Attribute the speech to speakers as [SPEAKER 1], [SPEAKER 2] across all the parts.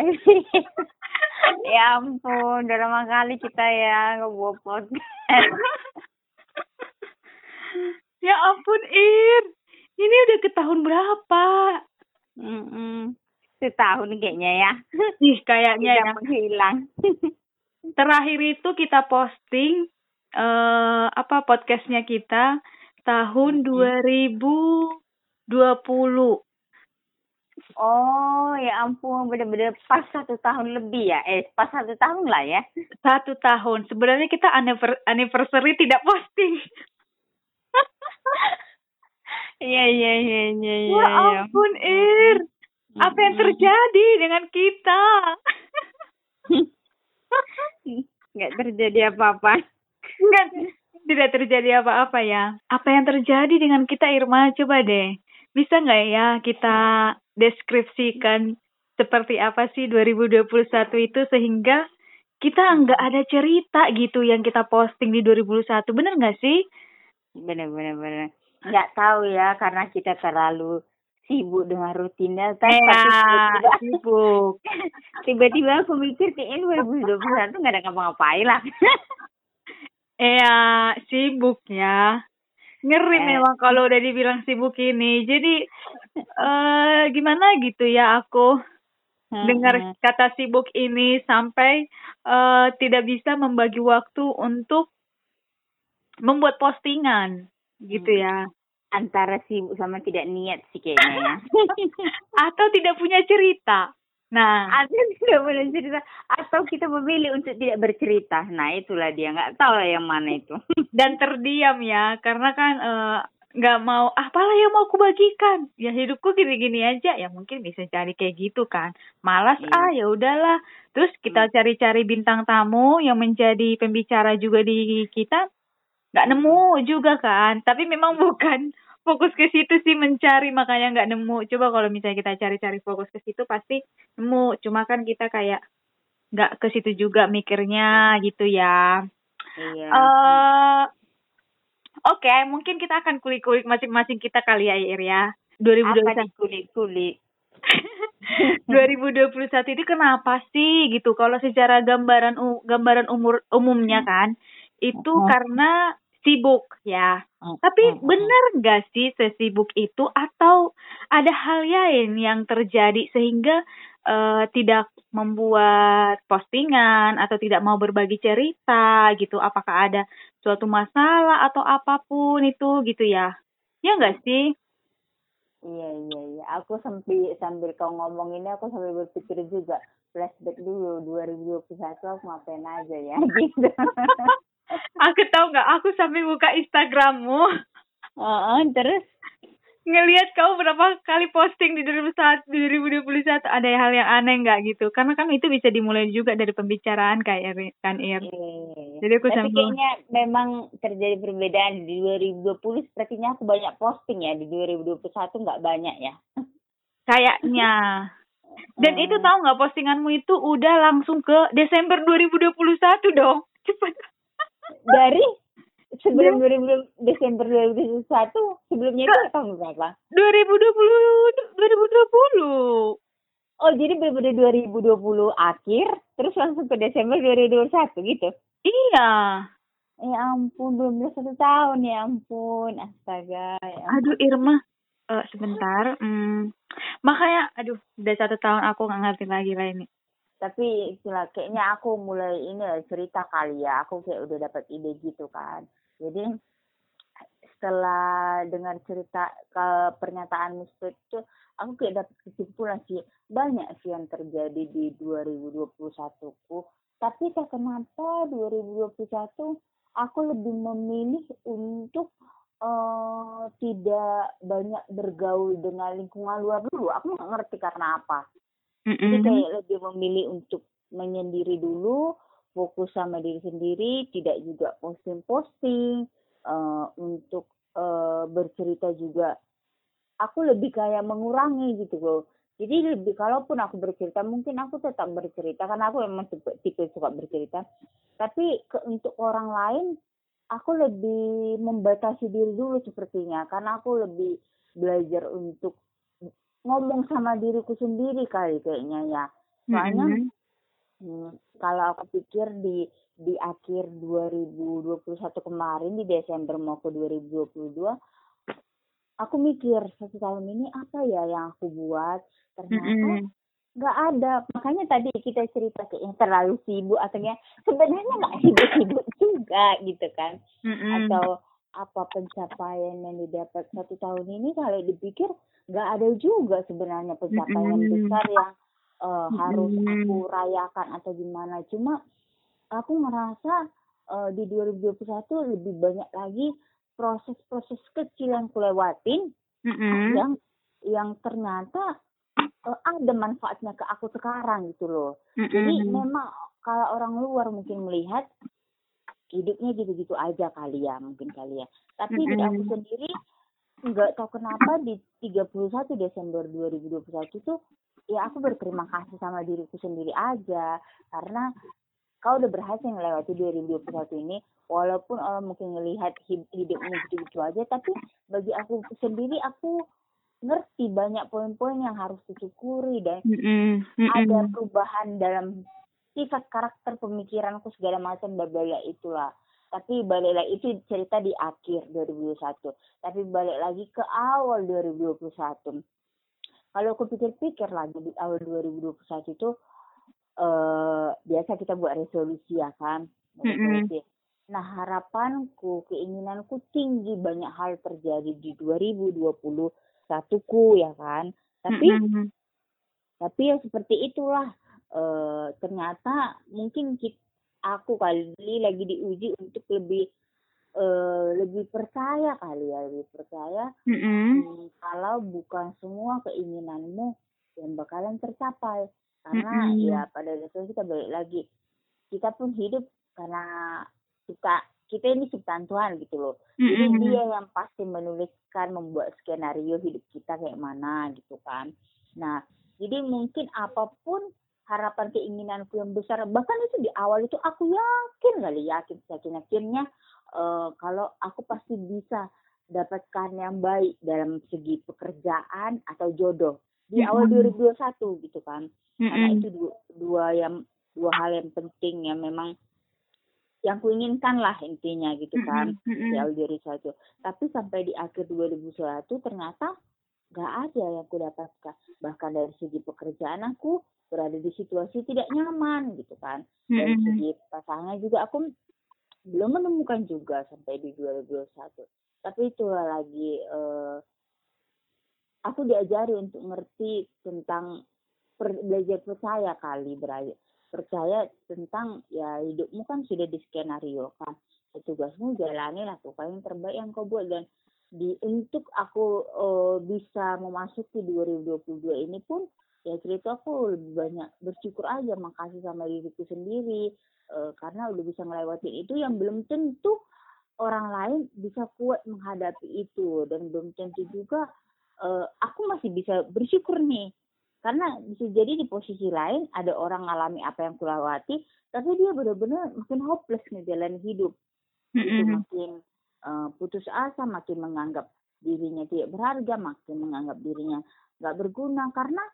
[SPEAKER 1] Ya ampun, udah lama kali kita ya ngebuat podcast.
[SPEAKER 2] ya ampun, Ir. Ini udah ke tahun berapa?
[SPEAKER 1] Mm -mm. Setahun kayaknya ya.
[SPEAKER 2] Ih, kayaknya
[SPEAKER 1] Tidak
[SPEAKER 2] ya.
[SPEAKER 1] menghilang.
[SPEAKER 2] Terakhir itu kita posting eh apa podcastnya kita tahun 2020.
[SPEAKER 1] Oh, ya ampun, bener-bener pas satu tahun lebih ya. Eh, pas satu tahun lah ya.
[SPEAKER 2] Satu tahun. Sebenarnya kita anniver- anniversary tidak posting.
[SPEAKER 1] Iya, iya, iya, iya, iya.
[SPEAKER 2] Ya
[SPEAKER 1] iya.
[SPEAKER 2] ampun, Ir. Apa yang terjadi dengan kita?
[SPEAKER 1] Nggak terjadi apa-apa.
[SPEAKER 2] Enggak, tidak terjadi apa-apa ya. Apa yang terjadi dengan kita, Irma? Coba deh. Bisa nggak ya kita deskripsikan seperti apa sih 2021 itu sehingga kita nggak ada cerita gitu yang kita posting di 2021. Bener nggak sih?
[SPEAKER 1] Bener-bener. bener. Nggak tahu ya, karena kita terlalu sibuk dengan rutinitas.
[SPEAKER 2] Ya,
[SPEAKER 1] tapi tiba-tiba-
[SPEAKER 2] sibuk.
[SPEAKER 1] Tiba-tiba aku mikir kayaknya 2021 nggak ada ngapa-ngapain lah.
[SPEAKER 2] Iya, sibuk ya. Ngeri
[SPEAKER 1] Eh.
[SPEAKER 2] memang kalau udah dibilang sibuk ini. Jadi eh gimana gitu ya aku dengar
[SPEAKER 1] Mm-mm.
[SPEAKER 2] kata sibuk ini sampai eh tidak bisa membagi waktu untuk membuat postingan gitu ya.
[SPEAKER 1] antara sibuk sama tidak niat sih kayaknya ya.
[SPEAKER 2] Atau tidak punya cerita. Nah,
[SPEAKER 1] atau tidak boleh cerita atau kita memilih untuk tidak bercerita. Nah, itulah dia. Nggak tahu lah yang mana itu.
[SPEAKER 2] dan terdiam ya karena kan eh, nggak mau apalah yang mau aku bagikan ya hidupku gini-gini aja. Ya mungkin bisa cari kayak gitu kan. Malas
[SPEAKER 1] Iya.
[SPEAKER 2] ah ya udahlah. Terus kita cari-cari bintang tamu yang menjadi pembicara juga di kita nggak nemu juga kan. Tapi memang bukan fokus ke situ sih mencari makanya nggak nemu coba kalau misalnya kita cari-cari fokus ke situ pasti nemu cuma kan kita kayak nggak ke situ juga mikirnya gitu ya
[SPEAKER 1] Iya.
[SPEAKER 2] eh Oke, mungkin kita akan kulik-kulik masing-masing kita kali ya, Ir ya.
[SPEAKER 1] apa
[SPEAKER 2] 2021,
[SPEAKER 1] nih kulit-kulit?
[SPEAKER 2] 2021 itu kenapa sih gitu? Kalau secara gambaran gambaran umur umumnya kan, itu
[SPEAKER 1] Mhm.
[SPEAKER 2] karena sibuk ya. Tapi
[SPEAKER 1] Mm-mm.
[SPEAKER 2] benar nggak sih sesibuk itu atau ada hal lain yang terjadi sehingga eh, tidak membuat postingan atau tidak mau berbagi cerita gitu? Apakah ada suatu masalah atau apa pun itu gitu ya? Ya nggak sih?
[SPEAKER 1] Iya iya iya. Aku sambil sambil kau ngomong ini aku sambil berpikir juga flashback dulu 2021 aku ngapain aja ya gitu.
[SPEAKER 2] Aku tahu nggak? Aku sampai buka Instagrammu
[SPEAKER 1] Heeh, terus
[SPEAKER 2] ngelihat kamu berapa kali posting di 2021 2021 ada hal yang aneh nggak gitu? Karena kan itu bisa dimulai juga dari pembicaraan kayak Ir- kan Ir.
[SPEAKER 1] iya, iya, iya.
[SPEAKER 2] Jadi aku
[SPEAKER 1] Tapi
[SPEAKER 2] sambil
[SPEAKER 1] kayaknya memang terjadi perbedaan di 2020 sepertinya aku banyak posting ya di 2021 nggak banyak ya.
[SPEAKER 2] kayaknya. Dan itu tahu nggak postinganmu itu udah langsung ke Desember 2021 dong. Cepet.
[SPEAKER 1] Dari sebelum 2000 Desember 2021 sebelumnya itu tahun berapa?
[SPEAKER 2] 2020 2020.
[SPEAKER 1] Oh jadi benar 2020 akhir terus langsung ke Desember 2021 gitu?
[SPEAKER 2] Iya.
[SPEAKER 1] Ya ampun belum belas satu tahun ya ampun astaga ya ampun.
[SPEAKER 2] Aduh Irma, Eh, sebentar. Hmm. Makanya, aduh, udah satu tahun aku nggak ngerti lagi lah ini.
[SPEAKER 1] Tapi itulah kayaknya aku mulai ini cerita kali ya aku kayak udah dapat ide gitu kan. Jadi setelah dengar cerita ke pernyataan Mr. itu aku kayak dapat kesimpulan sih banyak sih yang terjadi di 2021 ku tapi tak kenapa 2021 aku lebih memilih untuk eh, tidak banyak bergaul dengan lingkungan luar dulu aku nggak ngerti karena apa jadi
[SPEAKER 2] Mm-mm.
[SPEAKER 1] kayak lebih memilih untuk menyendiri dulu fokus sama diri sendiri tidak juga posting-posting eh, untuk eh, bercerita juga. Aku lebih kayak mengurangi gitu loh. Jadi lebih kalaupun aku bercerita mungkin aku tetap bercerita karena aku memang tipe, tipe suka bercerita. Tapi ke, untuk orang lain aku lebih membatasi diri dulu sepertinya. Karena aku lebih belajar untuk ngomong sama diriku sendiri kali kayaknya ya. Soalnya
[SPEAKER 2] Mm-mm.
[SPEAKER 1] hmm, kalau aku pikir di di akhir 2021 kemarin di Desember mau ke 2022 aku mikir satu tahun ini apa ya yang aku buat? Ternyata nggak ada. Makanya tadi kita cerita kayaknya terlalu sibuk atau ya sebenarnya nggak sibuk-sibuk juga gitu kan.
[SPEAKER 2] Mm-mm.
[SPEAKER 1] atau apa pencapaian yang didapat satu tahun ini kalau dipikir nggak ada juga sebenarnya pencapaian besar yang eh, harus aku rayakan atau gimana cuma aku ngerasa eh, di 2021 lebih banyak lagi proses-proses kecil yang kulewatin
[SPEAKER 2] Mm-mm.
[SPEAKER 1] yang yang ternyata eh, ada manfaatnya ke aku sekarang gitu loh. Jadi
[SPEAKER 2] Mm-mm.
[SPEAKER 1] memang kalau orang luar mungkin melihat hidupnya gitu-gitu aja kali ya mungkin kali ya. Tapi di aku sendiri nggak tahu kenapa di 31 Desember 2021 tuh ya aku berterima kasih sama diriku sendiri aja karena kau udah berhasil melewati 2021 ini walaupun orang mungkin melihat hidupnya gitu-gitu aja tapi bagi aku sendiri aku ngerti banyak poin-poin yang harus disyukuri dan
[SPEAKER 2] Mm-mm.
[SPEAKER 1] ada
[SPEAKER 2] Mm-mm.
[SPEAKER 1] perubahan dalam sifat karakter pemikiranku segala macam bla itulah tapi balik lagi itu cerita di akhir 2021 tapi balik lagi ke awal 2021 kalau aku pikir-pikir lagi di awal 2021 itu eh biasa kita buat resolusi ya kan Buat
[SPEAKER 2] Mm-mm.
[SPEAKER 1] resolusi. nah harapanku keinginanku tinggi banyak hal terjadi di 2021 ku ya kan tapi
[SPEAKER 2] Mm-mm.
[SPEAKER 1] tapi ya seperti itulah eh ternyata mungkin kita, aku kali lagi diuji untuk lebih eh lebih percaya kali ya lebih percaya
[SPEAKER 2] Mm-mm.
[SPEAKER 1] hmm, kalau bukan semua keinginanmu yang bakalan tercapai karena
[SPEAKER 2] Mm-mm.
[SPEAKER 1] ya pada dasarnya kita balik lagi kita pun hidup karena kita kita ini ciptaan Tuhan gitu loh jadi
[SPEAKER 2] Mm-mm.
[SPEAKER 1] dia yang pasti menuliskan membuat skenario hidup kita kayak mana gitu kan nah jadi mungkin apa pun harapan keinginanku yang besar bahkan itu di awal itu aku yakin kali yakin yakin yakinnya eh, kalau aku pasti bisa dapatkan yang baik dalam segi pekerjaan atau jodoh di awal
[SPEAKER 2] Mm-mm.
[SPEAKER 1] 2021 gitu kan karena
[SPEAKER 2] Mm-mm.
[SPEAKER 1] itu dua, dua yang dua hal yang penting yang memang yang kuinginkan lah intinya gitu kan
[SPEAKER 2] Mm-mm.
[SPEAKER 1] di awal 2021 tapi sampai di akhir 2021 ternyata nggak ada yang aku dapatkan bahkan dari segi pekerjaan aku berada di situasi tidak nyaman gitu kan. Dari segi pasangan juga aku belum menemukan juga sampai di 2021 tapi itulah lagi eh, aku diajari untuk ngerti tentang per, belajar percaya kali beraya percaya tentang ya hidupmu kan sudah di skenario kan. Tugasmu jalani lakukan yang terbaik yang kau buat. Dan di untuk aku eh, bisa memasuki 2022 ini pun ya cerita aku lebih banyak bersyukur aja makasih sama diriku sendiri eh, karena udah bisa ngelewatin itu yang belum tentu orang lain bisa kuat menghadapi itu. Dan belum tentu juga eh, aku masih bisa bersyukur nih. Karena bisa jadi di posisi lain ada orang ngalami apa yang kulawati tapi dia benar-benar makin hopeless nih jalan hidup. Itu makin eh, putus asa makin menganggap dirinya tidak berharga makin menganggap dirinya nggak berguna. Karena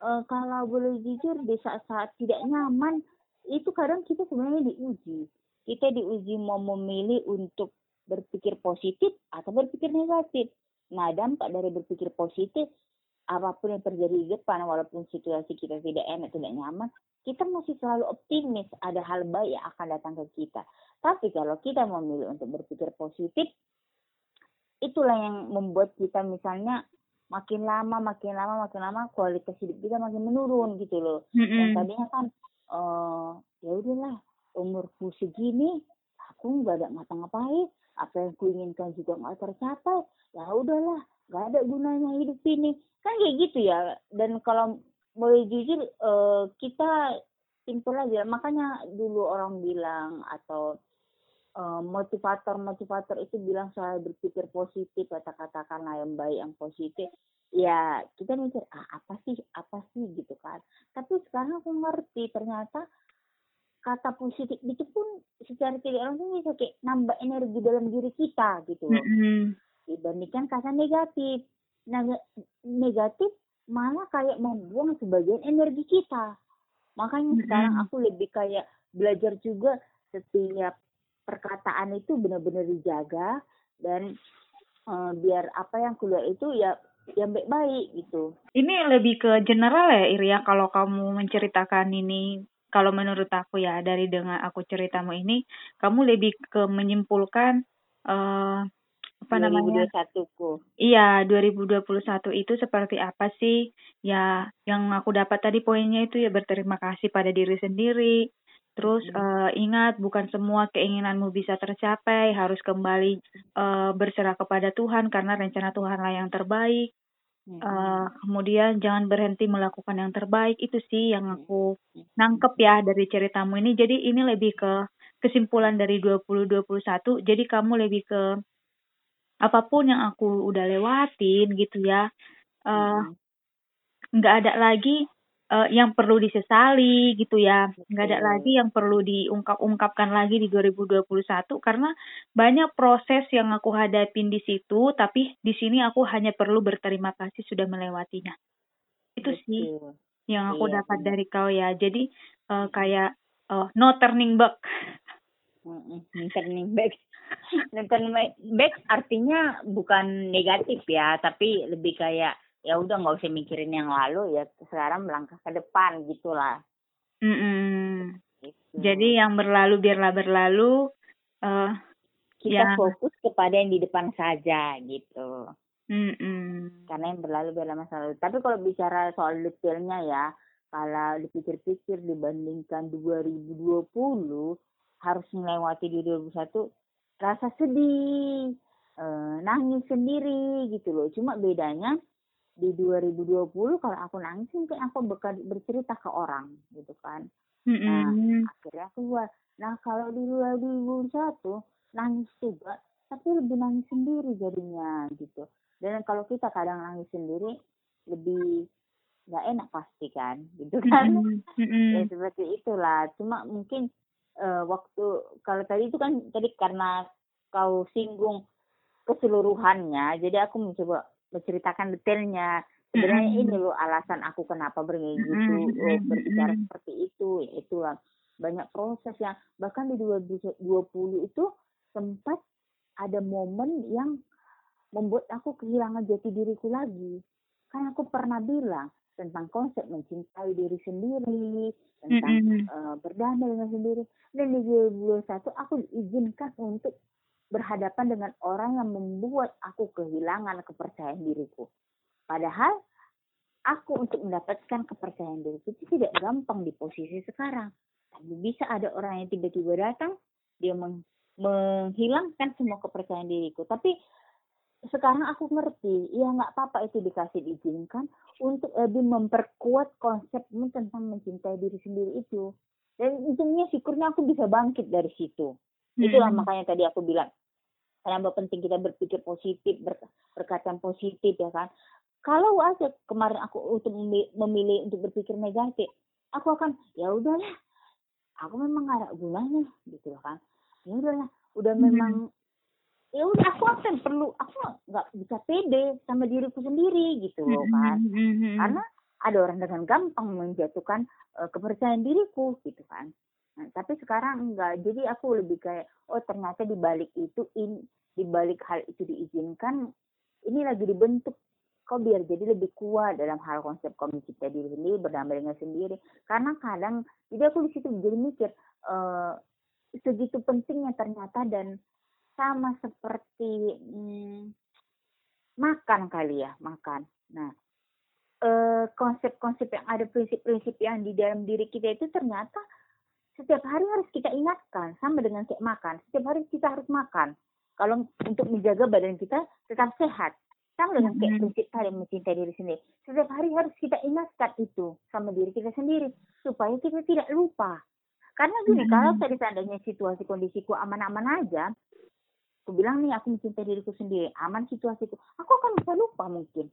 [SPEAKER 1] eh, kalau boleh jujur di saat-saat tidak nyaman itu kadang kita sebenarnya diuji. Kita diuji mau memilih untuk berpikir positif atau berpikir negatif. Nah dampak dari berpikir positif apa pun yang terjadi di depan walaupun situasi kita tidak enak tidak nyaman kita masih selalu optimis ada hal baik yang akan datang ke kita. Tapi kalau kita memilih untuk berpikir positif itulah yang membuat kita misalnya makin lama makin lama makin lama kualitas hidup kita makin menurun gitu loh. Yang
[SPEAKER 2] Mm-mm.
[SPEAKER 1] tadinya kan eh ya udahlah umurku segini aku nggak ada ngapa-ngapain apa yang kuinginkan juga nggak tercapai ya udahlah nggak ada gunanya hidup ini. Kan kayak gitu ya dan kalau boleh jujur eh, kita simpel aja. Makanya dulu orang bilang atau eh, motivator-motivator itu bilang soal berpikir positif kata-katakanlah yang baik yang positif ya kita mikir ah apa sih apa sih gitu kan tapi sekarang aku ngerti ternyata kata positif itu pun secara tidak langsung bisa kayak nambah energi dalam diri kita gitu loh
[SPEAKER 2] Mm-mm.
[SPEAKER 1] dibandingkan kata negatif. Nah, negatif malah kayak membuang sebagian energi kita. Makanya sekarang aku lebih kayak belajar juga setiap perkataan itu benar-benar dijaga dan uh, biar apa yang keluar itu ya yang baik-baik gitu.
[SPEAKER 2] Ini lebih ke general ya Iria kalau kamu menceritakan ini kalau menurut aku ya dari dengan aku ceritamu ini kamu lebih ke menyimpulkan uh, apa 2021 namanya?
[SPEAKER 1] ku.
[SPEAKER 2] Iya, 2021 itu seperti apa sih? Ya, yang aku dapat tadi poinnya itu ya berterima kasih pada diri sendiri. Terus hmm. uh, ingat bukan semua keinginanmu bisa tercapai, harus kembali uh, berserah kepada Tuhan karena rencana Tuhanlah yang terbaik. Uh, kemudian jangan berhenti melakukan yang terbaik itu sih yang aku nangkep ya dari ceritamu ini. Jadi ini lebih ke kesimpulan dari 2021. Jadi kamu lebih ke apa pun yang aku udah lewatin gitu ya. Uh, nggak ada lagi uh, yang perlu disesali gitu ya. Nggak ada lagi yang perlu diungkap-ungkapkan lagi di 2021 karena banyak proses yang aku hadapin di situ, tapi di sini aku hanya perlu berterima kasih sudah melewatinya. Itu Betul. sih yang aku iya, dapat iya. dari kau ya. Jadi uh, kayak uh, no turning back.
[SPEAKER 1] No turning back. No turning back artinya bukan negatif ya, tapi lebih kayak ya udah nggak usah mikirin yang lalu ya sekarang melangkah ke depan gitulah
[SPEAKER 2] mm -mm. Gitu. jadi yang berlalu biarlah berlalu uh,
[SPEAKER 1] kita ya. fokus kepada yang di depan saja gitu
[SPEAKER 2] mm -mm.
[SPEAKER 1] karena yang berlalu biarlah masa lalu tapi kalau bicara soal detailnya ya kalau dipikir-pikir dibandingkan 2020 harus melewati di 2021 rasa sedih eh, nangis sendiri gitu loh cuma bedanya di 2020 kalau aku nangis mungkin aku bercerita ke orang gitu kan.
[SPEAKER 2] Mm-hmm.
[SPEAKER 1] nah akhirnya keluar nah kalau di 2021 nangis juga tapi lebih nangis sendiri jadinya gitu. Dan kalau kita kadang nangis sendiri lebih nggak enak pasti kan gitu kan.
[SPEAKER 2] Mm-hmm.
[SPEAKER 1] ya seperti itulah. Cuma mungkin uh, waktu kalau tadi itu kan tadi karena kau singgung keseluruhannya jadi aku mencoba menceritakan detailnya sebenarnya mm-hmm. ini loh alasan aku kenapa begitu mm-hmm. oh, berbicara seperti itu ya itulah banyak proses yang bahkan di 2020 itu sempat ada momen yang membuat aku kehilangan jati diriku lagi kan aku pernah bilang tentang konsep mencintai diri sendiri tentang mm-hmm. uh, berdamai dengan sendiri dan di 2021 aku diizinkan untuk berhadapan dengan orang yang membuat aku kehilangan kepercayaan diriku. Padahal aku untuk mendapatkan kepercayaan diriku itu tidak gampang di posisi sekarang. Tapi bisa ada orang yang tiba-tiba datang, dia meng menghilangkan semua kepercayaan diriku. Tapi sekarang aku ngerti, ya nggak apa-apa itu dikasih diizinkan untuk lebih memperkuat konsepmu tentang mencintai diri sendiri itu. Dan untungnya syukurnya aku bisa bangkit dari situ. Itulah hmm. makanya tadi aku bilang, kenapa penting kita berpikir positif, ber, berkata positif ya kan. Kalau aja kemarin aku untuk memilih untuk berpikir negatif, aku akan ya udahlah, aku memang gak ada gunanya gitu kan. Ya udahlah, udah hmm. memang ya udah aku akan perlu aku nggak bisa pede sama diriku sendiri gitu loh hmm, kan
[SPEAKER 2] hmm,
[SPEAKER 1] karena ada orang dengan gampang menjatuhkan uh, kepercayaan diriku gitu kan Nah, tapi sekarang enggak. Jadi aku lebih kayak oh ternyata di balik itu in di balik hal itu diizinkan ini lagi dibentuk. Kok biar jadi lebih kuat dalam hal konsep komisi diri sendiri berdamai dengan sendiri. Karena kadang jadi aku di situ jadi mikir uh, segitu pentingnya ternyata dan sama seperti hmm, makan kali ya makan. Nah konsep-konsep uh, yang ada prinsip-prinsip yang di dalam diri kita itu ternyata setiap hari harus kita ingatkan sama dengan kayak makan. Setiap hari kita harus makan. Kalau untuk menjaga badan kita tetap sehat. Sama dengan kayak prinsip tadi mencintai diri sendiri. Setiap hari harus kita ingatkan itu sama diri kita sendiri supaya kita tidak lupa. Karena gini hmm. kalau tadi seandainya situasi kondisiku aman-aman aja aku bilang nih aku mencintai diriku sendiri aman situasiku aku akan bisa lupa mungkin.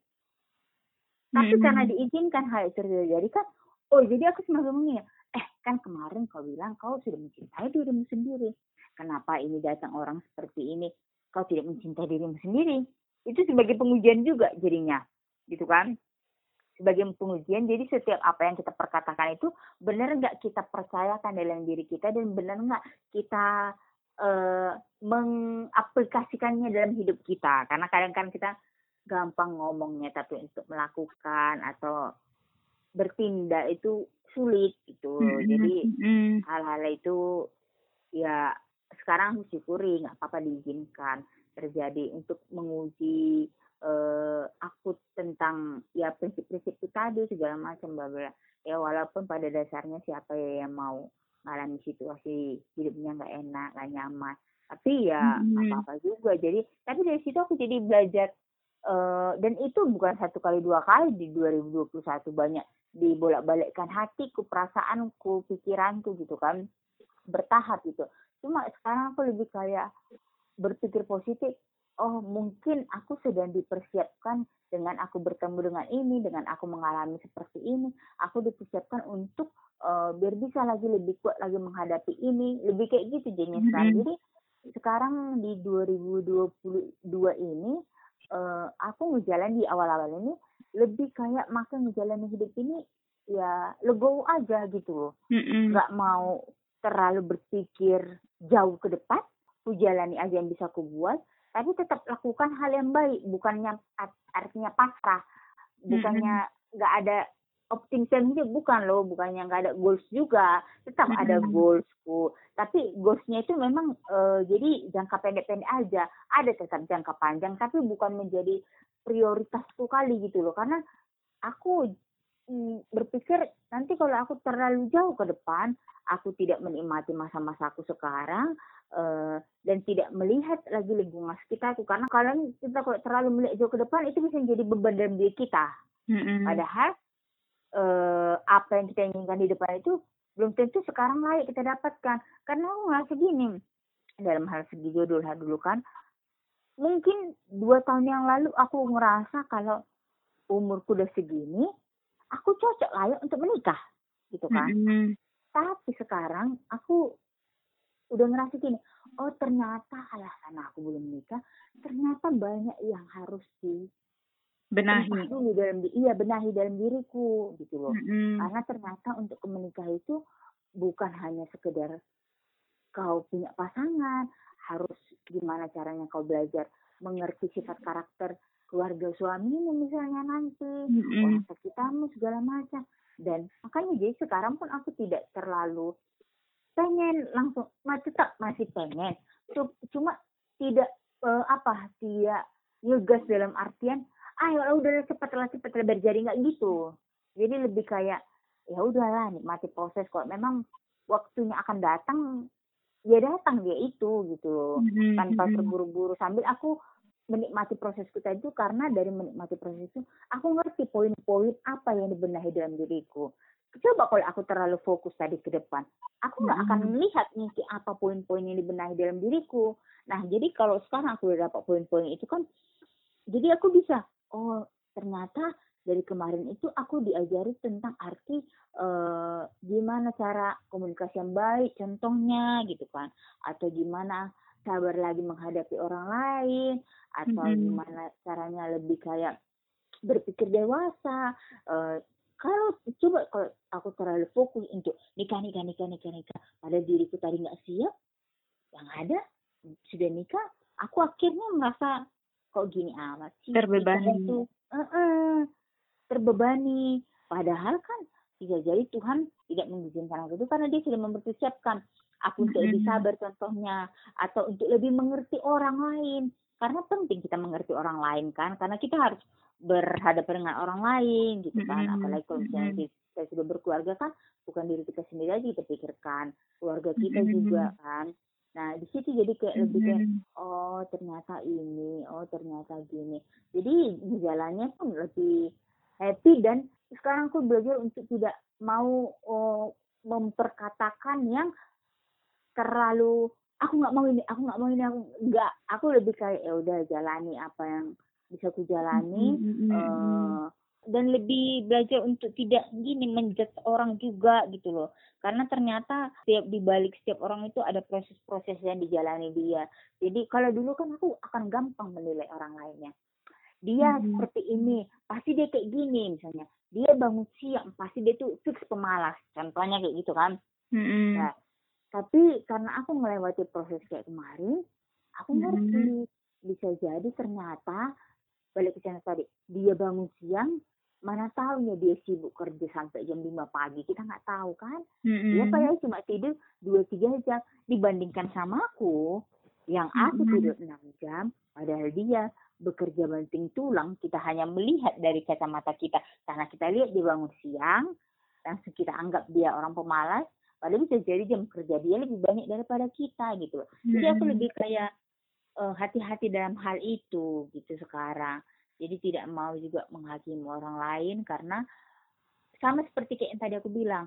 [SPEAKER 1] Tapi hmm. karena diizinkan hal itu terjadi kan oh jadi aku semakin mengingat eh kan kemarin kau bilang kau sudah mencintai dirimu sendiri. Kenapa ini datang orang seperti ini? Kau tidak mencintai dirimu sendiri. Itu sebagai pengujian juga jadinya. Gitu kan? sebagai pengujian. Jadi setiap apa yang kita perkatakan itu benar nggak kita percayakan dalam diri kita dan benar nggak kita uh, mengaplikasikannya dalam hidup kita. Karena kadang-kadang kita gampang ngomongnya tapi untuk melakukan atau bertindak itu sulit gitu. Mm-hmm. Jadi mm-hmm. hal-hal itu ya sekarang syukuri nggak apa-apa diizinkan terjadi untuk menguji uh, aku tentang ya prinsip-prinsip itu tadi segala macam bla ya walaupun pada dasarnya siapa yang mau mengalami situasi hidupnya nggak enak nggak nyaman tapi ya mm-hmm. apa apa juga jadi tapi dari situ aku jadi belajar uh, dan itu bukan satu kali dua kali di 2021 banyak dibolak-balikkan hatiku perasaanku pikiranku gitu kan. Bertahap gitu. Cuma sekarang aku lebih kayak berpikir positif oh mungkin aku sedang dipersiapkan dengan aku bertemu dengan ini, dengan aku mengalami seperti ini, aku dipersiapkan untuk uh, biar bisa lagi lebih kuat lagi menghadapi ini, lebih kayak gitu jenis mm -hmm. Jadi sekarang di 2022 ini uh, aku ngejalan di awal-awal ini lebih kayak makin ngejalan hidup ini ya legowo aja gitu loh. Mm -hmm. Gak mau terlalu berpikir jauh ke depan, ku jalani aja yang bisa ku buat, tapi tetap lakukan hal yang baik bukannya artinya pasrah bukannya nggak mm -hmm. ada optimism juga bukan loh bukannya nggak ada goals juga tetap mm -hmm. ada goalsku tapi goalsnya itu memang uh, jadi jangka pendek-pendek aja ada tetap jangka panjang tapi bukan menjadi prioritasku kali gitu loh. Karena aku mm, berpikir nanti kalau aku terlalu jauh ke depan aku tidak menikmati masa-masa aku sekarang uh, dan tidak melihat lagi lingkungan sekitar aku. Karena kalau kita kalau terlalu melihat jauh ke depan itu bisa menjadi beban dalam diri kita. Mm-hmm. padahal uh, apa yang kita inginkan di depan itu belum tentu sekarang layak kita dapatkan. Karena aku ngerasa gini dalam hal segi jodoh dulu kan mungkin dua tahun yang lalu aku ngerasa kalau umurku udah segini aku cocok layak untuk menikah gitu kan mm-hmm. tapi sekarang aku udah ngerasa gini oh ternyata alasan aku belum menikah ternyata banyak yang harus di
[SPEAKER 2] benahi
[SPEAKER 1] dulu dalam iya benahi dalam diriku gitu loh mm-hmm. karena ternyata untuk menikah itu bukan hanya sekedar kau punya pasangan harus gimana caranya kau belajar mengerti sifat karakter keluarga suamimu misalnya nanti mm-hmm. kitamu segala macam. Dan makanya jadi sekarang pun aku tidak terlalu pengen langsung masih tetap masih pengen. Cuma tidak uh, apa tidak ngegas dalam artian ah ya udah cepatlah cepatlah berjari nggak gitu. Jadi lebih kayak ya udahlah nikmati proses kok. Memang waktunya akan datang ya datang dia itu gitu mm-hmm. tanpa terburu-buru sambil aku menikmati proses kita itu karena dari menikmati proses itu aku ngerti poin-poin apa yang dibenahi dalam diriku coba kalau aku terlalu fokus tadi ke depan, aku nggak akan hmm. melihat nih apa poin-poin yang dibenahi dalam diriku. Nah, jadi kalau sekarang aku udah dapat poin-poin itu kan, jadi aku bisa, oh ternyata dari kemarin itu aku diajari tentang arti uh, gimana cara komunikasi yang baik, contohnya gitu kan, atau gimana sabar lagi menghadapi orang lain, atau mm -hmm. gimana caranya lebih kayak berpikir dewasa, uh, kalau coba kalau aku terlalu fokus untuk nikah nikah nikah nikah nikah pada diriku tadi nggak siap yang ada sudah nikah aku akhirnya merasa kok gini amat sih?
[SPEAKER 2] Terbebani itu uh -uh,
[SPEAKER 1] terbebani. Padahal kan bisa jadi Tuhan tidak mengizinkan aku itu karena dia sudah mempersiapkan aku untuk lebih sabar contohnya atau untuk lebih mengerti orang lain. Karena penting kita mengerti orang lain kan karena kita harus berhadapan dengan orang lain gitu kan. Apalagi kalau misalnya kita sudah berkeluarga kan bukan diri kita sendiri aja kita pikirkan. Keluarga kita juga kan. Nah di situ jadi kayak lebih kayak oh ternyata ini oh ternyata gini. Jadi jalannya pun lebih happy dan sekarang aku belajar untuk tidak mau oh, memperkatakan yang terlalu aku nggak mau ini aku nggak mau ini aku nggak. Aku lebih kayak ya udah jalani apa yang bisa ku jalani. Mm-hmm. uh, dan lebih belajar untuk tidak gini menjudge orang juga gitu loh. Karena ternyata setiap dibalik setiap orang itu ada proses-proses yang dijalani dia. Jadi kalau dulu kan aku akan gampang menilai orang lainnya dia
[SPEAKER 2] Mhm.
[SPEAKER 1] seperti ini pasti dia kayak gini misalnya dia bangun siang pasti dia tuh fix pemalas contohnya kayak gitu kan
[SPEAKER 2] Mm-mm.
[SPEAKER 1] Nah, tapi karena aku melewati proses kayak kemarin, aku ngerti bisa jadi ternyata balik ke sana tadi dia bangun siang mana tahu ya dia sibuk kerja sampai jam 5 pagi kita nggak tahu kan dia
[SPEAKER 2] Mm-mm.
[SPEAKER 1] padahal cuma tidur dua tiga jam dibandingkan sama aku yang aku
[SPEAKER 2] Mhm.
[SPEAKER 1] tidur 6 jam padahal dia bekerja banting tulang kita hanya melihat dari kacamata kita karena kita lihat dia bangun siang langsung kita anggap dia orang pemalas padahal bisa jadi jam kerja dia lebih banyak daripada kita gitu. Jadi aku
[SPEAKER 2] Mm-mm.
[SPEAKER 1] lebih kayak eh, hati-hati dalam hal itu gitu sekarang. Jadi tidak mau juga menghakimi orang lain karena sama seperti kayak yang tadi aku bilang.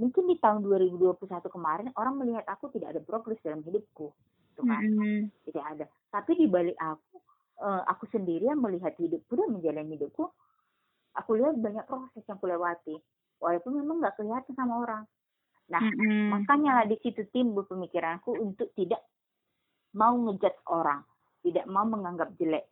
[SPEAKER 1] Mungkin di tahun 2021 kemarin orang melihat aku tidak ada progres dalam hidupku. Gitu kan.
[SPEAKER 2] Mm-mm.
[SPEAKER 1] Tidak ada. Tapi di balik aku eh, aku sendiri yang melihat hidupku dan menjalani hidupku, aku lihat banyak proses yang aku lewati. Walaupun memang nggak kelihatan sama orang. Nah,
[SPEAKER 2] Mm-mm.
[SPEAKER 1] Makanya lah di situ timbul pemikiranku untuk tidak mau ngejat orang, tidak mau menganggap jelek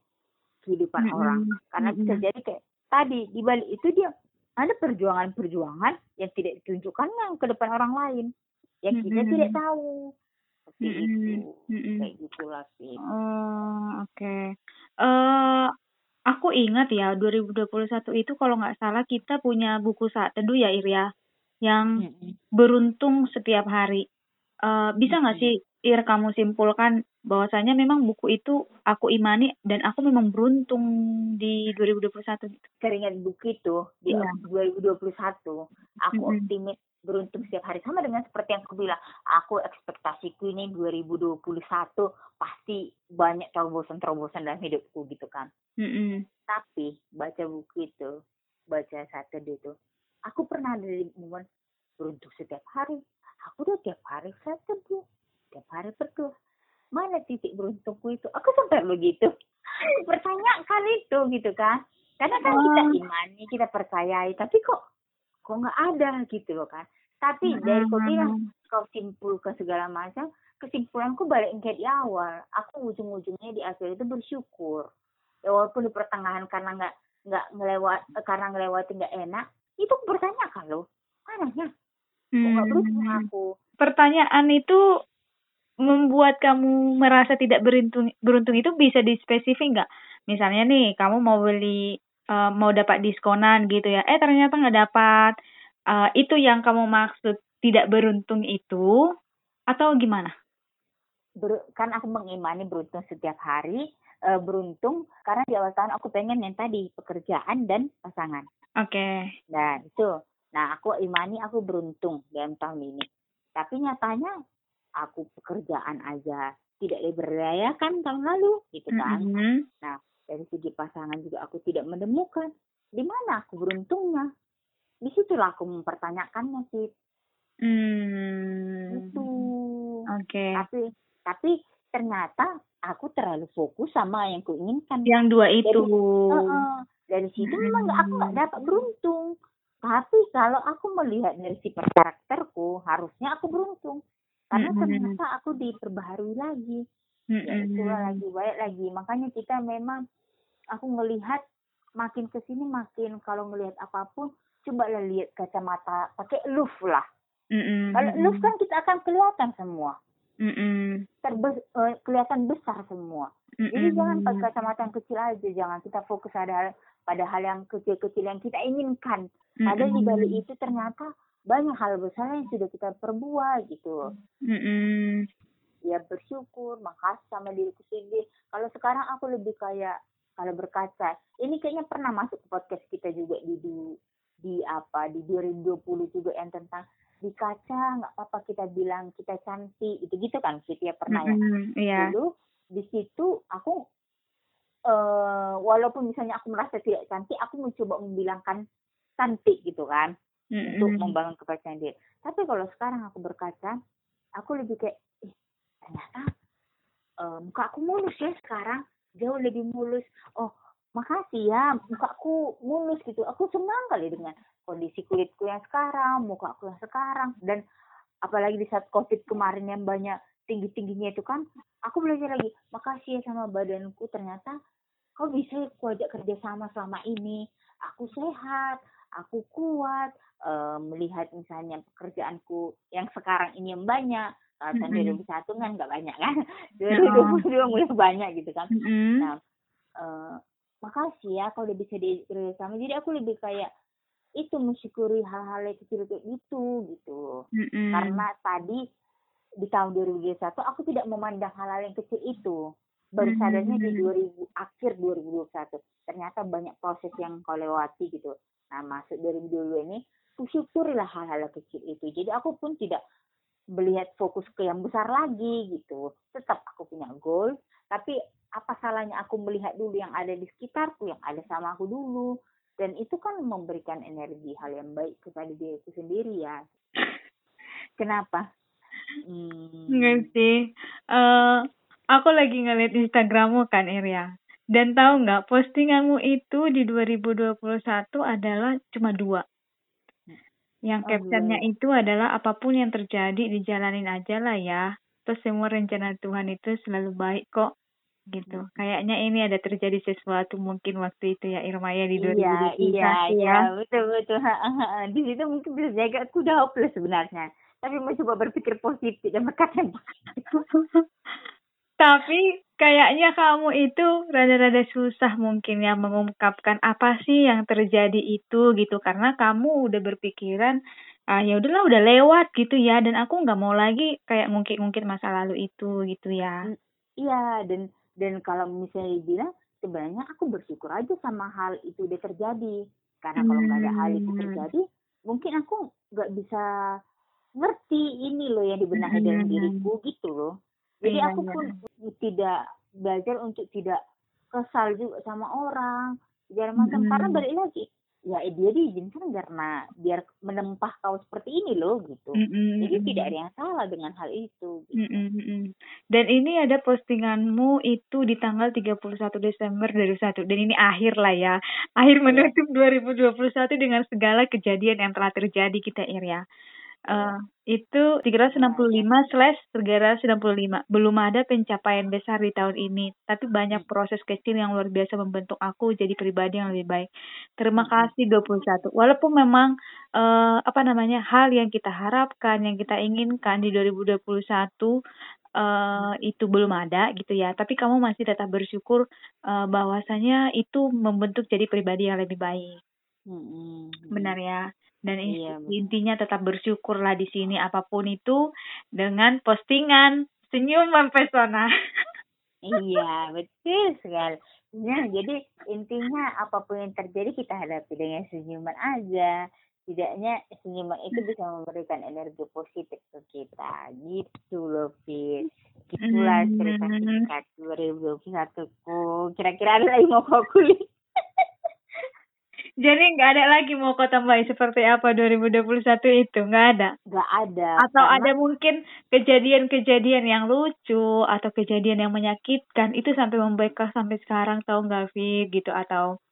[SPEAKER 1] kehidupan
[SPEAKER 2] Mm-mm.
[SPEAKER 1] orang. Karena bisa
[SPEAKER 2] Mm-mm.
[SPEAKER 1] jadi kayak tadi di balik itu dia ada perjuangan-perjuangan yang tidak ditunjukkan yang ke depan orang lain, yang kita
[SPEAKER 2] Mm-mm.
[SPEAKER 1] tidak tahu. Seperti
[SPEAKER 2] Mm-mm.
[SPEAKER 1] itu,
[SPEAKER 2] Mm-mm.
[SPEAKER 1] kayak gitulah sih.
[SPEAKER 2] Oh, oke. Eh, aku ingat ya 2021 itu kalau nggak salah kita punya buku saat teduh ya Irya yang
[SPEAKER 1] Mm-mm.
[SPEAKER 2] beruntung setiap hari. Eh, bisa nggak
[SPEAKER 1] Mm-mm.
[SPEAKER 2] sih Ir kamu simpulkan bahwasanya memang buku itu aku imani dan aku memang beruntung di 2021 gitu.
[SPEAKER 1] Teringat buku itu di
[SPEAKER 2] Iya.
[SPEAKER 1] 2021, aku
[SPEAKER 2] Mm-mm.
[SPEAKER 1] optimis beruntung setiap hari. Sama dengan seperti yang aku bilang aku ekspektasiku ini 2021 pasti banyak terobosan-terobosan dalam hidupku gitu kan.
[SPEAKER 2] Mm-mm.
[SPEAKER 1] tapi baca buku itu baca satu itu aku pernah ada di momen beruntung setiap hari. Aku udah tiap hari satu tiap hari berdoa. Mana titik beruntungku itu? Aku sampai begitu. Pertanyakan itu gitu kan. Karena kan kita
[SPEAKER 2] Oh.
[SPEAKER 1] imani kita percayai. Tapi kok kok nggak ada gitu loh kan tapi dari kau bilang kau simpulkan segala macam kesimpulanku balik kayak di awal. Aku ujung-ujungnya di akhir itu bersyukur. Ya walaupun di pertengahan karena nggak nggak ngelewat eh, karena ngelewati nggak enak itu aku bertanyakan loh mananya kok nggak beruntung
[SPEAKER 2] Hmm.
[SPEAKER 1] aku?
[SPEAKER 2] Pertanyaan itu membuat kamu merasa tidak beruntung beruntung itu bisa dispesifik nggak? Misalnya nih kamu mau beli eh, mau dapat diskonan gitu ya, eh ternyata nggak dapat. Eh, itu yang kamu maksud tidak beruntung itu atau gimana?
[SPEAKER 1] ber- kan aku mengimani beruntung setiap hari eh, beruntung karena di awal tahun aku pengen yang tadi pekerjaan dan pasangan
[SPEAKER 2] Oke.
[SPEAKER 1] nah itu nah aku imani aku beruntung dalam tahun ini tapi nyatanya aku pekerjaan aja tidak diberdayakan tahun lalu gitu kan
[SPEAKER 2] Mm-mm.
[SPEAKER 1] Dari segi pasangan juga aku tidak menemukan di mana aku beruntungnya di situlah aku mempertanyakannya sih
[SPEAKER 2] Hmm.
[SPEAKER 1] itu
[SPEAKER 2] Oke.
[SPEAKER 1] tapi tapi ternyata aku terlalu fokus sama yang kuinginkan
[SPEAKER 2] Yang dua itu.
[SPEAKER 1] Heeh. dari situ memang nggak aku nggak dapat beruntung tapi kalau aku melihat dari sifat karakterku harusnya aku beruntung karena
[SPEAKER 2] Mm-mm.
[SPEAKER 1] ternyata aku diperbaharui lagi ya
[SPEAKER 2] Mm-mm.
[SPEAKER 1] itulah lagi baik lagi makanya kita memang aku melihat makin ke sini makin kalau melihat apa pun coba lah lihat kacamata pakai luf lah
[SPEAKER 2] Mm-mm.
[SPEAKER 1] kalau luf kan kita akan kelihatan semua
[SPEAKER 2] Mm-mm.
[SPEAKER 1] Terbe- eh, kelihatan besar semua jadi
[SPEAKER 2] Mm-mm.
[SPEAKER 1] jangan pakai kacamata yang kecil aja jangan kita fokus pada pada hal yang kecil-kecil yang kita inginkan padahal di balik itu ternyata banyak hal besar yang sudah kita perbuat gitu
[SPEAKER 2] Mm-mm.
[SPEAKER 1] Ya bersyukur makasih sama diriku sendiri kalau sekarang aku lebih kayak kalau berkaca ini kayaknya pernah masuk ke podcast kita juga di di, di apa di 2020 juga yang tentang di kaca nggak apa-apa kita bilang kita cantik itu gitu kan Fit ya pernah ya
[SPEAKER 2] Mm-mm. Iya.
[SPEAKER 1] dulu di situ aku eh walaupun misalnya aku merasa tidak cantik aku mencoba membilangkan cantik gitu kan untuk
[SPEAKER 2] Mm-mm.
[SPEAKER 1] membangun kepercayaan diri. Tapi kalau sekarang aku berkaca, aku lebih kayak, ih, ternyata eh, muka aku mulus ya sekarang, jauh lebih mulus. Oh, makasih ya, muka aku mulus gitu. Aku senang kali dengan kondisi kulitku yang sekarang, muka aku yang sekarang, dan apalagi di saat covid kemarin yang banyak tinggi tingginya itu kan, aku belajar lagi, makasih ya sama badanku. Ternyata kok bisa aku ajak kerja sama selama ini? Aku sehat aku kuat. Uh, melihat misalnya pekerjaanku yang sekarang ini yang banyak uh, tahun mm -hmm. 2001 kan nggak banyak kan? 2022 yeah. mulai banyak gitu kan? Mm -hmm. nah uh, makasih ya kalau udah bisa di sama. Jadi aku lebih kayak itu mensyukuri hal-hal yang kecil kayak gitu gitu. Mm-hmm. karena tadi di tahun 2021 aku tidak memandang hal-hal yang kecil itu. Baru sadarnya di 2000 akhir 2021 ternyata banyak proses yang kau lewati gitu. Nah masuk 2022 ini syukurilah hal-hal kecil itu. Jadi aku pun tidak melihat fokus ke yang besar lagi gitu. Tetap aku punya goal tapi apa salahnya aku melihat dulu yang ada di sekitarku yang ada sama aku dulu? Dan itu kan memberikan energi hal yang baik kepada diriku sendiri ya. Kenapa?
[SPEAKER 2] Hmm. Sih. Uh, aku lagi ngeliat Instagrammu kan Iria? Dan tahu nggak postinganmu itu di 2021 adalah cuma dua yang oh, captionnya itu adalah apa pun yang terjadi dijalanin aja lah ya terus semua rencana Tuhan itu selalu baik kok gitu. Kayaknya ini ada terjadi sesuatu mungkin waktu itu ya Irma ya di 2021 iya, iya,
[SPEAKER 1] ya. Iya, betul betul. di situ mungkin bisa jaga aku udah hopeless sebenarnya. Tapi mau coba berpikir positif dan berkata
[SPEAKER 2] Tapi kayaknya kamu itu rada-rada susah mungkin ya mengungkapkan apa sih yang terjadi itu gitu karena kamu udah berpikiran ah ya udahlah udah lewat gitu ya dan aku nggak mau lagi kayak ngungkit-ngungkit masa lalu itu gitu ya.
[SPEAKER 1] Iya dan dan kalau misalnya dibilang sebenarnya aku bersyukur aja sama hal itu udah terjadi karena kalau nggak ada hal itu hmm. terjadi mungkin aku nggak bisa ngerti ini loh yang dibenahi dalam hmm. diriku gitu loh jadi iya, aku iya. pun tidak belajar untuk tidak kesal juga sama orang segala macam karena hmm. balik lagi ya dia diizinkan karena biar menempah kau seperti ini loh gitu mm-hmm. jadi tidak ada yang salah dengan hal itu gitu.
[SPEAKER 2] mm-hmm. dan ini ada postinganmu itu di tanggal 31 Desember 2021 dan ini akhir lah ya akhir iya. menutup yeah. 2021 dengan segala kejadian yang telah terjadi kita ya Uh, itu 365 slash 365. Belum ada pencapaian besar di tahun ini, tapi banyak proses kecil yang luar biasa membentuk aku jadi pribadi yang lebih baik. Terima kasih 21. Walaupun memang uh, apa namanya hal yang kita harapkan, yang kita inginkan di 2021 uh, itu belum ada gitu ya, tapi kamu masih tetap bersyukur uh, bahwasanya itu membentuk jadi pribadi yang lebih baik. Hmm. Benar ya. Dan iya, intinya tetap bersyukurlah di sini apa pun itu dengan postingan senyum mempesona.
[SPEAKER 1] iya, betul sekali. Ya, jadi intinya apa pun yang terjadi kita hadapi dengan senyuman aja. Tidaknya senyuman itu bisa memberikan energi positif ke kita. Gitu loh, Fit. Itulah cerita singkat 2021 ku. Kira-kira ada lagi mau kulit?
[SPEAKER 2] Jadi nggak ada lagi mau kau tambahin seperti apa 2021 itu nggak ada.
[SPEAKER 1] Nggak ada.
[SPEAKER 2] Atau karena... ada mungkin kejadian-kejadian yang lucu atau kejadian yang menyakitkan itu sampai membekas sampai sekarang tahu nggak Vi gitu atau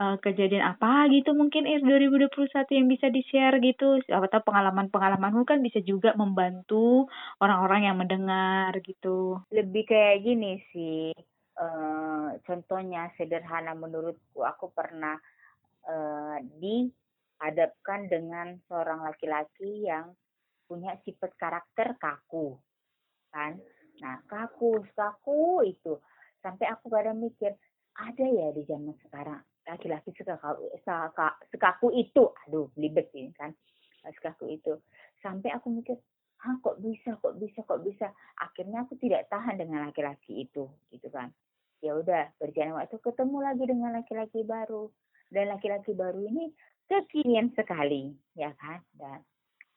[SPEAKER 2] uh, kejadian apa gitu mungkin Ir 2021 yang bisa di share gitu atau pengalaman-pengalamanmu kan bisa juga membantu orang-orang yang mendengar gitu.
[SPEAKER 1] Lebih kayak gini sih. Uh, contohnya sederhana menurutku aku pernah uh, dihadapkan dengan seorang laki-laki yang punya sifat karakter kaku kan? Nah kaku kaku itu sampai aku kadang mikir ada ya di zaman sekarang laki-laki sekaku, sekaku itu. Aduh libet ini kan? Sekaku itu. Sampai aku mikir ah kok bisa kok bisa kok bisa? Akhirnya aku tidak tahan dengan laki-laki itu gitu kan ya udah berjalan waktu ketemu lagi dengan laki-laki baru. Dan laki-laki baru ini kekinian sekali ya kan? Dan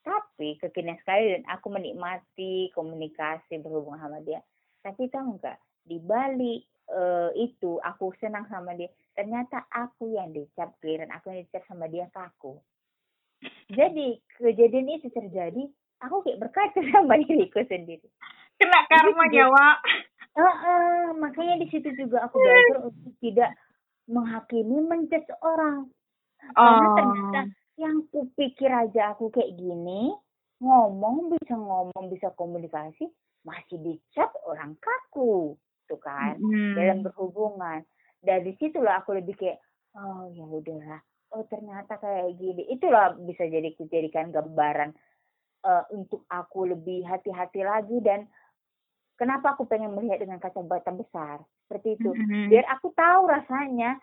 [SPEAKER 1] tapi kekinian sekali dan aku menikmati komunikasi berhubungan sama dia. Tapi tahu nggak di balik uh, itu aku senang sama dia. Ternyata aku yang dicap dan aku yang dicap sama dia kaku. Jadi kejadian itu terjadi aku kayak berkaca sama diriku sendiri.
[SPEAKER 2] Kena karma Wak
[SPEAKER 1] uh, uh, makanya di situ juga aku belajar untuk tidak menghakimi menjudge orang karena oh. ternyata yang kupikir aja aku kayak gini ngomong bisa ngomong bisa komunikasi masih dicap orang kaku tuh kan mm. dalam berhubungan dari situlah aku lebih kayak oh ya udahlah oh ternyata kayak gini itulah bisa jadi dijadikan gambaran uh, untuk aku lebih hati-hati lagi dan kenapa aku pengen melihat dengan kacamata besar? Seperti itu. Mm-hmm. biar aku tahu rasanya.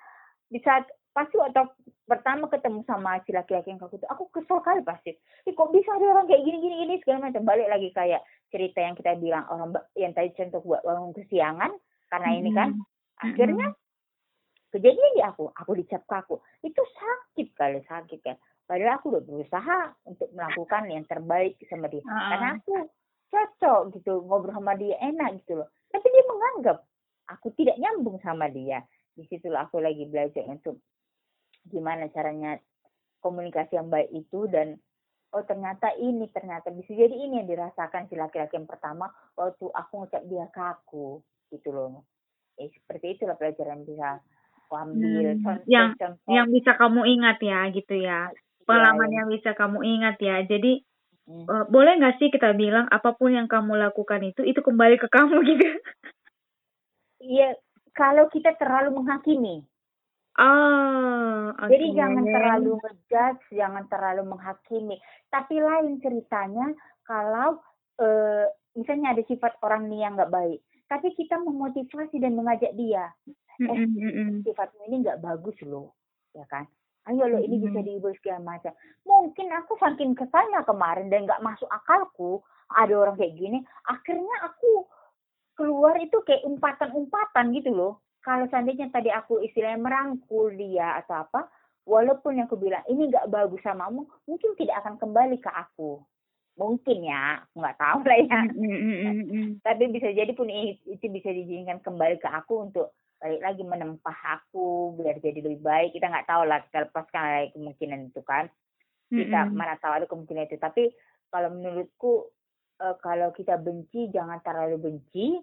[SPEAKER 1] Di saat pasti waktu pertama ketemu sama si laki-laki yang kaku itu aku kesel kali pasti. Eh, kok bisa ada orang kayak gini gini gini segala macam. Balik lagi kayak cerita yang kita bilang orang yang tadi contoh buat bangun kesiangan karena mm -hmm. ini kan akhirnya kejadian di aku. Aku dicap kaku itu sakit kali sakit kan. Padahal aku udah berusaha untuk melakukan yang terbaik sama dia. Uh -uh. karena aku cocok gitu ngobrol sama dia enak gitu loh. Tapi dia menganggap aku tidak nyambung sama dia. Di situlah aku lagi belajar untuk gimana caranya komunikasi yang baik itu dan oh ternyata ini ternyata bisa jadi ini yang dirasakan si laki-laki yang pertama waktu aku ngucap dia kaku gitu loh. Eh, seperti itulah pelajaran bisa ambil
[SPEAKER 2] hmm, contoh, yang contoh. yang bisa kamu ingat ya gitu ya. Iya, pengalaman ya, yang bisa kamu ingat ya. Jadi hmm. uh, boleh nggak sih kita bilang apa pun yang kamu lakukan itu itu kembali ke kamu gitu
[SPEAKER 1] iya kalau kita terlalu menghakimi
[SPEAKER 2] Ah,
[SPEAKER 1] okay. Jadi jangan terlalu ngejudge, jangan terlalu menghakimi. Tapi lain ceritanya kalau uh, misalnya ada sifat orang nih yang nggak baik, tapi kita memotivasi dan mengajak dia, eh sifatmu ini nggak bagus loh, ya kan? Ayo lo ini bisa diubah segala macam. Mungkin aku saking kesannya kemarin dan nggak masuk akalku ada orang kayak gini, akhirnya aku keluar itu kayak umpatan-umpatan gitu loh. Kalau seandainya tadi aku istilahnya merangkul dia atau apa, walaupun yang aku bilang ini nggak bagus samamu, mungkin tidak akan kembali ke aku. Mungkin ya, nggak tahu lah ya. Tapi bisa jadi pun itu bisa dijadikan kembali ke aku untuk balik lagi menempah aku biar jadi lebih baik. Kita nggak tahu lah kita lepaskan lagi kemungkinan itu kan. Kita mm-hmm. mana tahu ada kemungkinan itu. Tapi kalau menurutku uh, kalau kita benci jangan terlalu benci.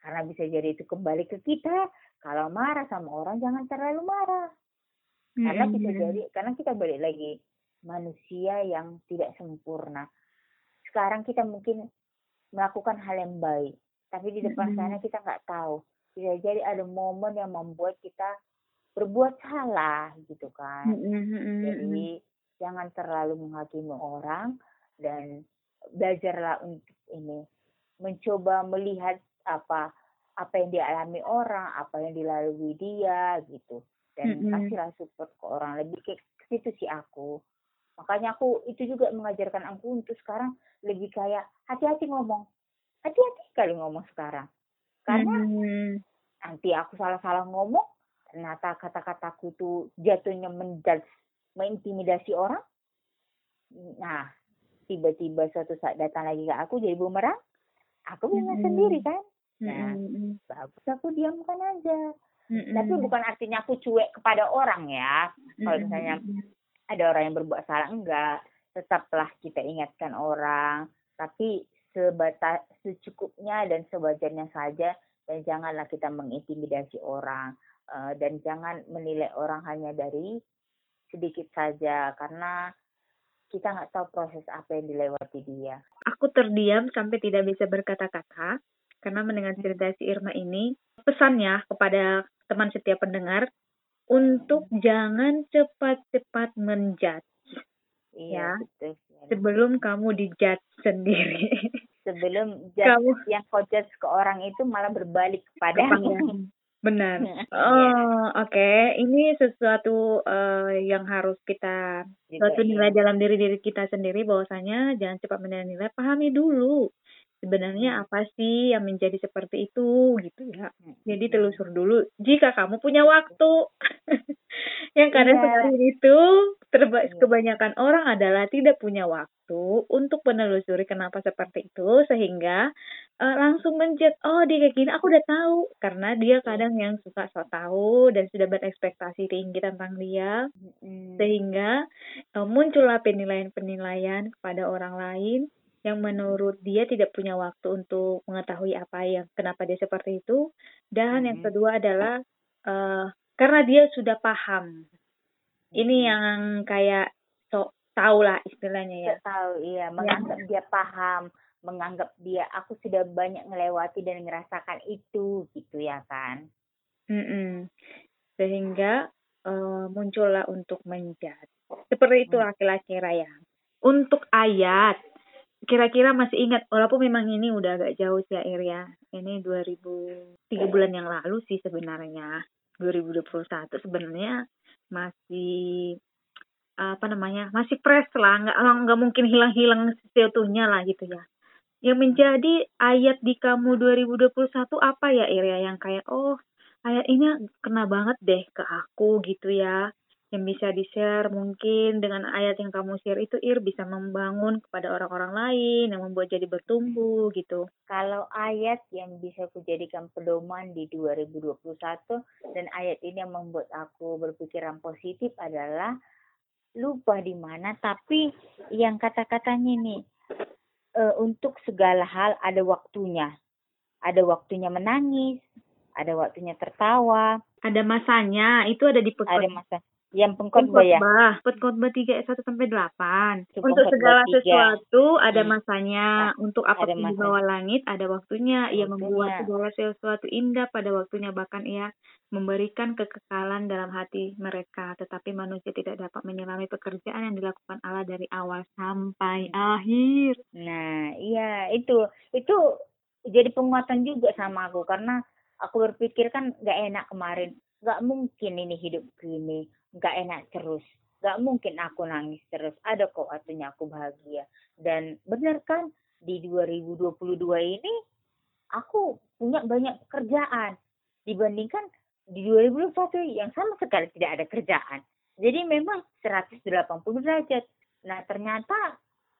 [SPEAKER 1] Karena bisa jadi itu kembali ke kita. Kalau marah sama orang jangan terlalu marah. Karena mm-hmm. bisa jadi karena kita balik lagi manusia yang tidak sempurna. Sekarang kita mungkin melakukan hal yang baik. Tapi di depan mm-hmm. sana kita nggak tahu bisa jadi ada momen yang membuat kita berbuat salah gitu kan. Mm-hmm. jadi jangan terlalu menghakimi orang dan belajarlah untuk ini mencoba melihat apa apa yang dialami orang apa yang dilalui dia gitu. Dan mm-hmm. kasihlah support ke orang lebih ke situ sih aku. Makanya aku itu juga mengajarkan aku untuk sekarang lebih kayak hati-hati ngomong. Hati-hati kali ngomong sekarang karena hmm. nanti aku salah-salah ngomong ternyata kata-kataku tuh jatuhnya menjudge mengintimidasi orang nah tiba-tiba suatu saat datang lagi ke aku jadi bumerang aku bingung hmm. sendiri kan nah hmm. bagus aku diamkan aja hmm. tapi bukan artinya aku cuek kepada orang ya kalau misalnya ada orang yang berbuat salah enggak tetaplah kita ingatkan orang tapi sebatas secukupnya dan sewajarnya saja dan janganlah kita mengintimidasi orang uh, dan jangan menilai orang hanya dari sedikit saja karena kita nggak tahu proses apa yang dilewati dia.
[SPEAKER 2] Aku terdiam sampai tidak bisa berkata-kata karena mendengar cerita si Irma ini pesannya kepada teman setiap pendengar untuk jangan cepat-cepat menjudge. Iya, ya. betul sebelum kamu dijudge sendiri.
[SPEAKER 1] Sebelum judge kamu... yang kau judge ke orang itu malah berbalik kepada
[SPEAKER 2] Benar. Iya. Oh, oke. Okay. Ini sesuatu uh, yang harus kita suatu nilai iya. dalam diri diri kita sendiri bahwasanya jangan cepat menilai, pahami dulu sebenarnya apa sih yang menjadi seperti itu gitu ya. Hmm. Jadi telusur dulu jika kamu punya waktu. yang kadang yeah. seperti itu terba yeah. kebanyakan orang adalah tidak punya waktu untuk menelusuri kenapa seperti itu sehingga uh, langsung menjet oh dia kayak gini aku udah tahu karena dia iya. kadang yang suka so tahu dan sudah berekspektasi tinggi tentang dia mm. sehingga uh, muncullah penilaian-penilaian kepada orang lain yang menurut dia tidak punya waktu untuk mengetahui apa yang kenapa dia seperti itu dan mm. yang kedua adalah uh, karena dia sudah paham ini yang kayak sok tahu lah istilahnya ya.
[SPEAKER 1] Tahu iya, menganggap ya. dia paham, menganggap dia aku sudah banyak melewati dan merasakan itu gitu ya kan.
[SPEAKER 2] Mm -mm. sehingga uh, muncullah untuk menjadi. Seperti itu hmm. laki-laki raya. Untuk ayat, kira-kira masih ingat walaupun memang ini udah agak jauh sih ya ya ini 2000 tiga bulan yang lalu sih sebenarnya. 2021 sebenarnya masih apa namanya masih fresh lah. Nggak nggak mungkin hilang-hilang seutuhnya lah gitu ya. Yang menjadi ayat di kamu 2021 apa ya Iria? Yang kayak oh ayat ini kena banget deh ke aku gitu ya yang bisa di-share mungkin dengan ayat yang kamu share itu Ir bisa membangun kepada orang-orang lain yang membuat jadi bertumbuh gitu.
[SPEAKER 1] Kalau ayat yang bisa kujadikan pedoman di 2021 dan ayat ini yang membuat aku berpikiran positif adalah lupa di mana tapi yang kata-katanya nih e, untuk segala hal ada waktunya. Ada waktunya menangis, ada waktunya tertawa,
[SPEAKER 2] ada masanya, itu ada di
[SPEAKER 1] Ada masa yang pengkhotbah ya?
[SPEAKER 2] Pengkhotbah 3 ayat 1 sampai 8. Untuk segala 3. sesuatu ada hmm. masanya. Hmm. Untuk apa di bawah langit ada waktunya. Ia membuat segala sesuatu indah pada waktunya. Bahkan ia memberikan kekekalan dalam hati mereka. Tetapi manusia tidak dapat menyelami pekerjaan yang dilakukan Allah dari awal sampai akhir.
[SPEAKER 1] Nah, iya itu. Itu jadi penguatan juga sama aku. Karena aku berpikir kan gak enak kemarin. Gak mungkin ini hidup gini nggak enak terus. Nggak mungkin aku nangis terus. Ada kok waktunya aku bahagia. Dan benar kan di 2022 ini aku punya banyak pekerjaan dibandingkan di 2021 yang sama sekali tidak ada kerjaan. Jadi memang 180 derajat. Nah ternyata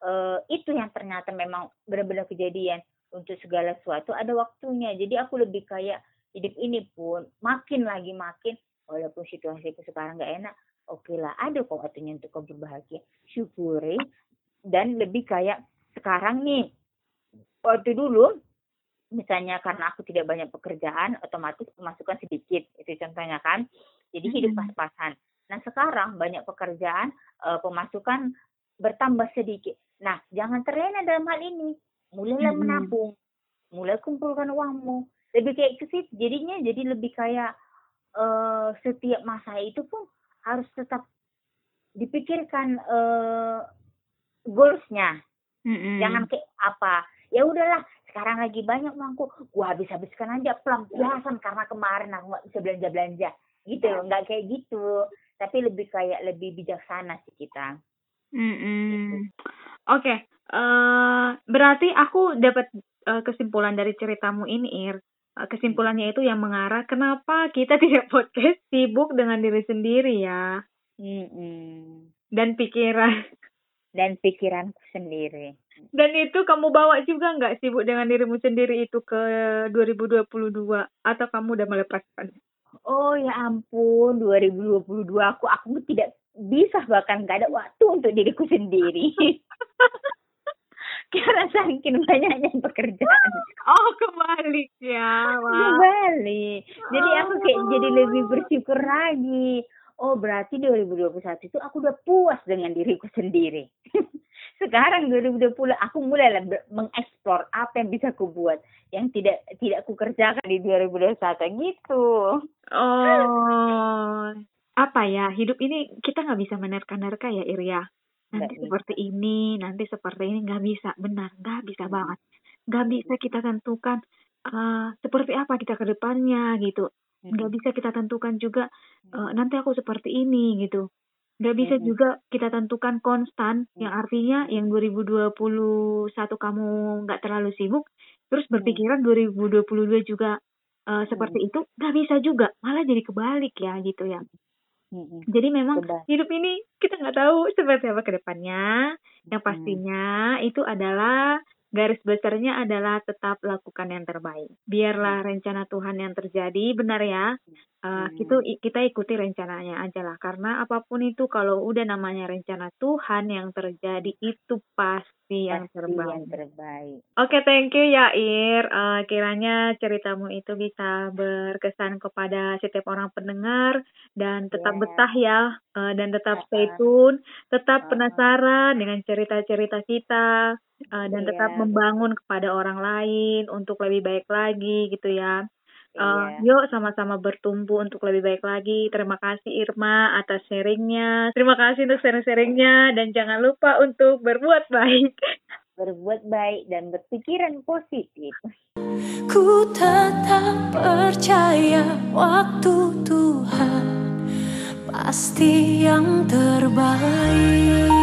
[SPEAKER 1] eh, itu yang ternyata memang benar-benar kejadian. Untuk segala sesuatu ada waktunya. Jadi aku lebih kayak hidup ini pun makin lagi makin walaupun situasiku sekarang nggak enak oke okay lah ada kok waktunya untuk kau berbahagia. Syukuri dan lebih kayak sekarang nih. Waktu dulu misalnya karena aku tidak banyak pekerjaan otomatis pemasukan sedikit itu contohnya kan. Jadi hidup pas-pasan. Nah sekarang banyak pekerjaan uh, pemasukan bertambah sedikit. Nah jangan terlena dalam hal ini. Mulailah menabung. Mulai kumpulkan uangmu. Lebih kayak ke situ jadinya jadi lebih kayak uh, setiap masa itu pun harus tetap dipikirkan uh, goalsnya mm-hmm. jangan kayak apa ya udahlah sekarang lagi banyak mangku gua habis habiskan aja pelampiasan karena kemarin aku nggak bisa belanja belanja gitu loh nggak kayak gitu tapi lebih kayak lebih bijaksana sih kita
[SPEAKER 2] mm-hmm. gitu. oke okay. uh, eh, berarti aku dapat uh, kesimpulan dari ceritamu ini Ir kesimpulannya itu yang mengarah kenapa kita tidak podcast sibuk dengan diri sendiri ya. Mm dan pikiran.
[SPEAKER 1] Dan pikiranku sendiri.
[SPEAKER 2] Dan itu kamu bawa juga nggak sibuk dengan dirimu sendiri itu ke 2022 atau kamu udah melepaskan?
[SPEAKER 1] Oh ya ampun. 2022 aku aku tidak bisa bahkan. Nggak ada waktu untuk diriku sendiri karena saking banyaknya pekerjaan.
[SPEAKER 2] Oh kebalik ya.
[SPEAKER 1] Wow. Kebalik. Jadi aku kayak oh. jadi lebih bersyukur lagi. Oh berarti 2021 itu aku udah puas dengan diriku sendiri. Sekarang 2020 aku mulai mengeksplor apa yang bisa aku buat yang tidak tidak aku kerjakan di 2021 gitu.
[SPEAKER 2] Oh apa ya hidup ini kita nggak bisa menerka-nerka ya Irya nanti Nggak seperti ini, nanti seperti ini nggak bisa, benar, nggak bisa hmm. banget. Nggak bisa kita tentukan uh, seperti apa kita ke depannya gitu. Nggak bisa kita tentukan juga uh, nanti aku seperti ini gitu. Nggak bisa hmm. juga kita tentukan konstan, yang artinya yang 2021 kamu nggak terlalu sibuk, terus berpikiran 2022 juga uh, seperti itu, nggak bisa juga, malah jadi kebalik ya gitu ya. Hmm. Jadi memang Benar. hidup ini kita nggak tahu seperti apa ke depannya. Yang pastinya hmm. itu adalah garis besarnya adalah tetap lakukan yang terbaik. Biarlah rencana Tuhan yang terjadi benar ya. Uh, hmm. kita ikuti rencananya aja lah karena apa pun itu kalau udah namanya rencana Tuhan yang terjadi itu pasti yang terbaik. Yang
[SPEAKER 1] terbaik.
[SPEAKER 2] Oke, okay, thank you ya Ir. Uh, kiranya ceritamu itu bisa berkesan kepada setiap orang pendengar dan tetap yeah. betah ya uh, dan tetap stay tune, tetap uh. penasaran dengan cerita-cerita kita uh, dan yeah. tetap membangun kepada orang lain untuk lebih baik lagi gitu ya. Uh,
[SPEAKER 1] Iya.
[SPEAKER 2] yuk sama-sama bertumbuh untuk lebih baik lagi. Terima kasih Irma atas sharingnya. Terima kasih untuk sharing-sharingnya dan jangan lupa untuk berbuat baik.
[SPEAKER 1] Berbuat baik dan berpikiran positif.
[SPEAKER 3] Ku tetap percaya waktu Tuhan pasti yang terbaik.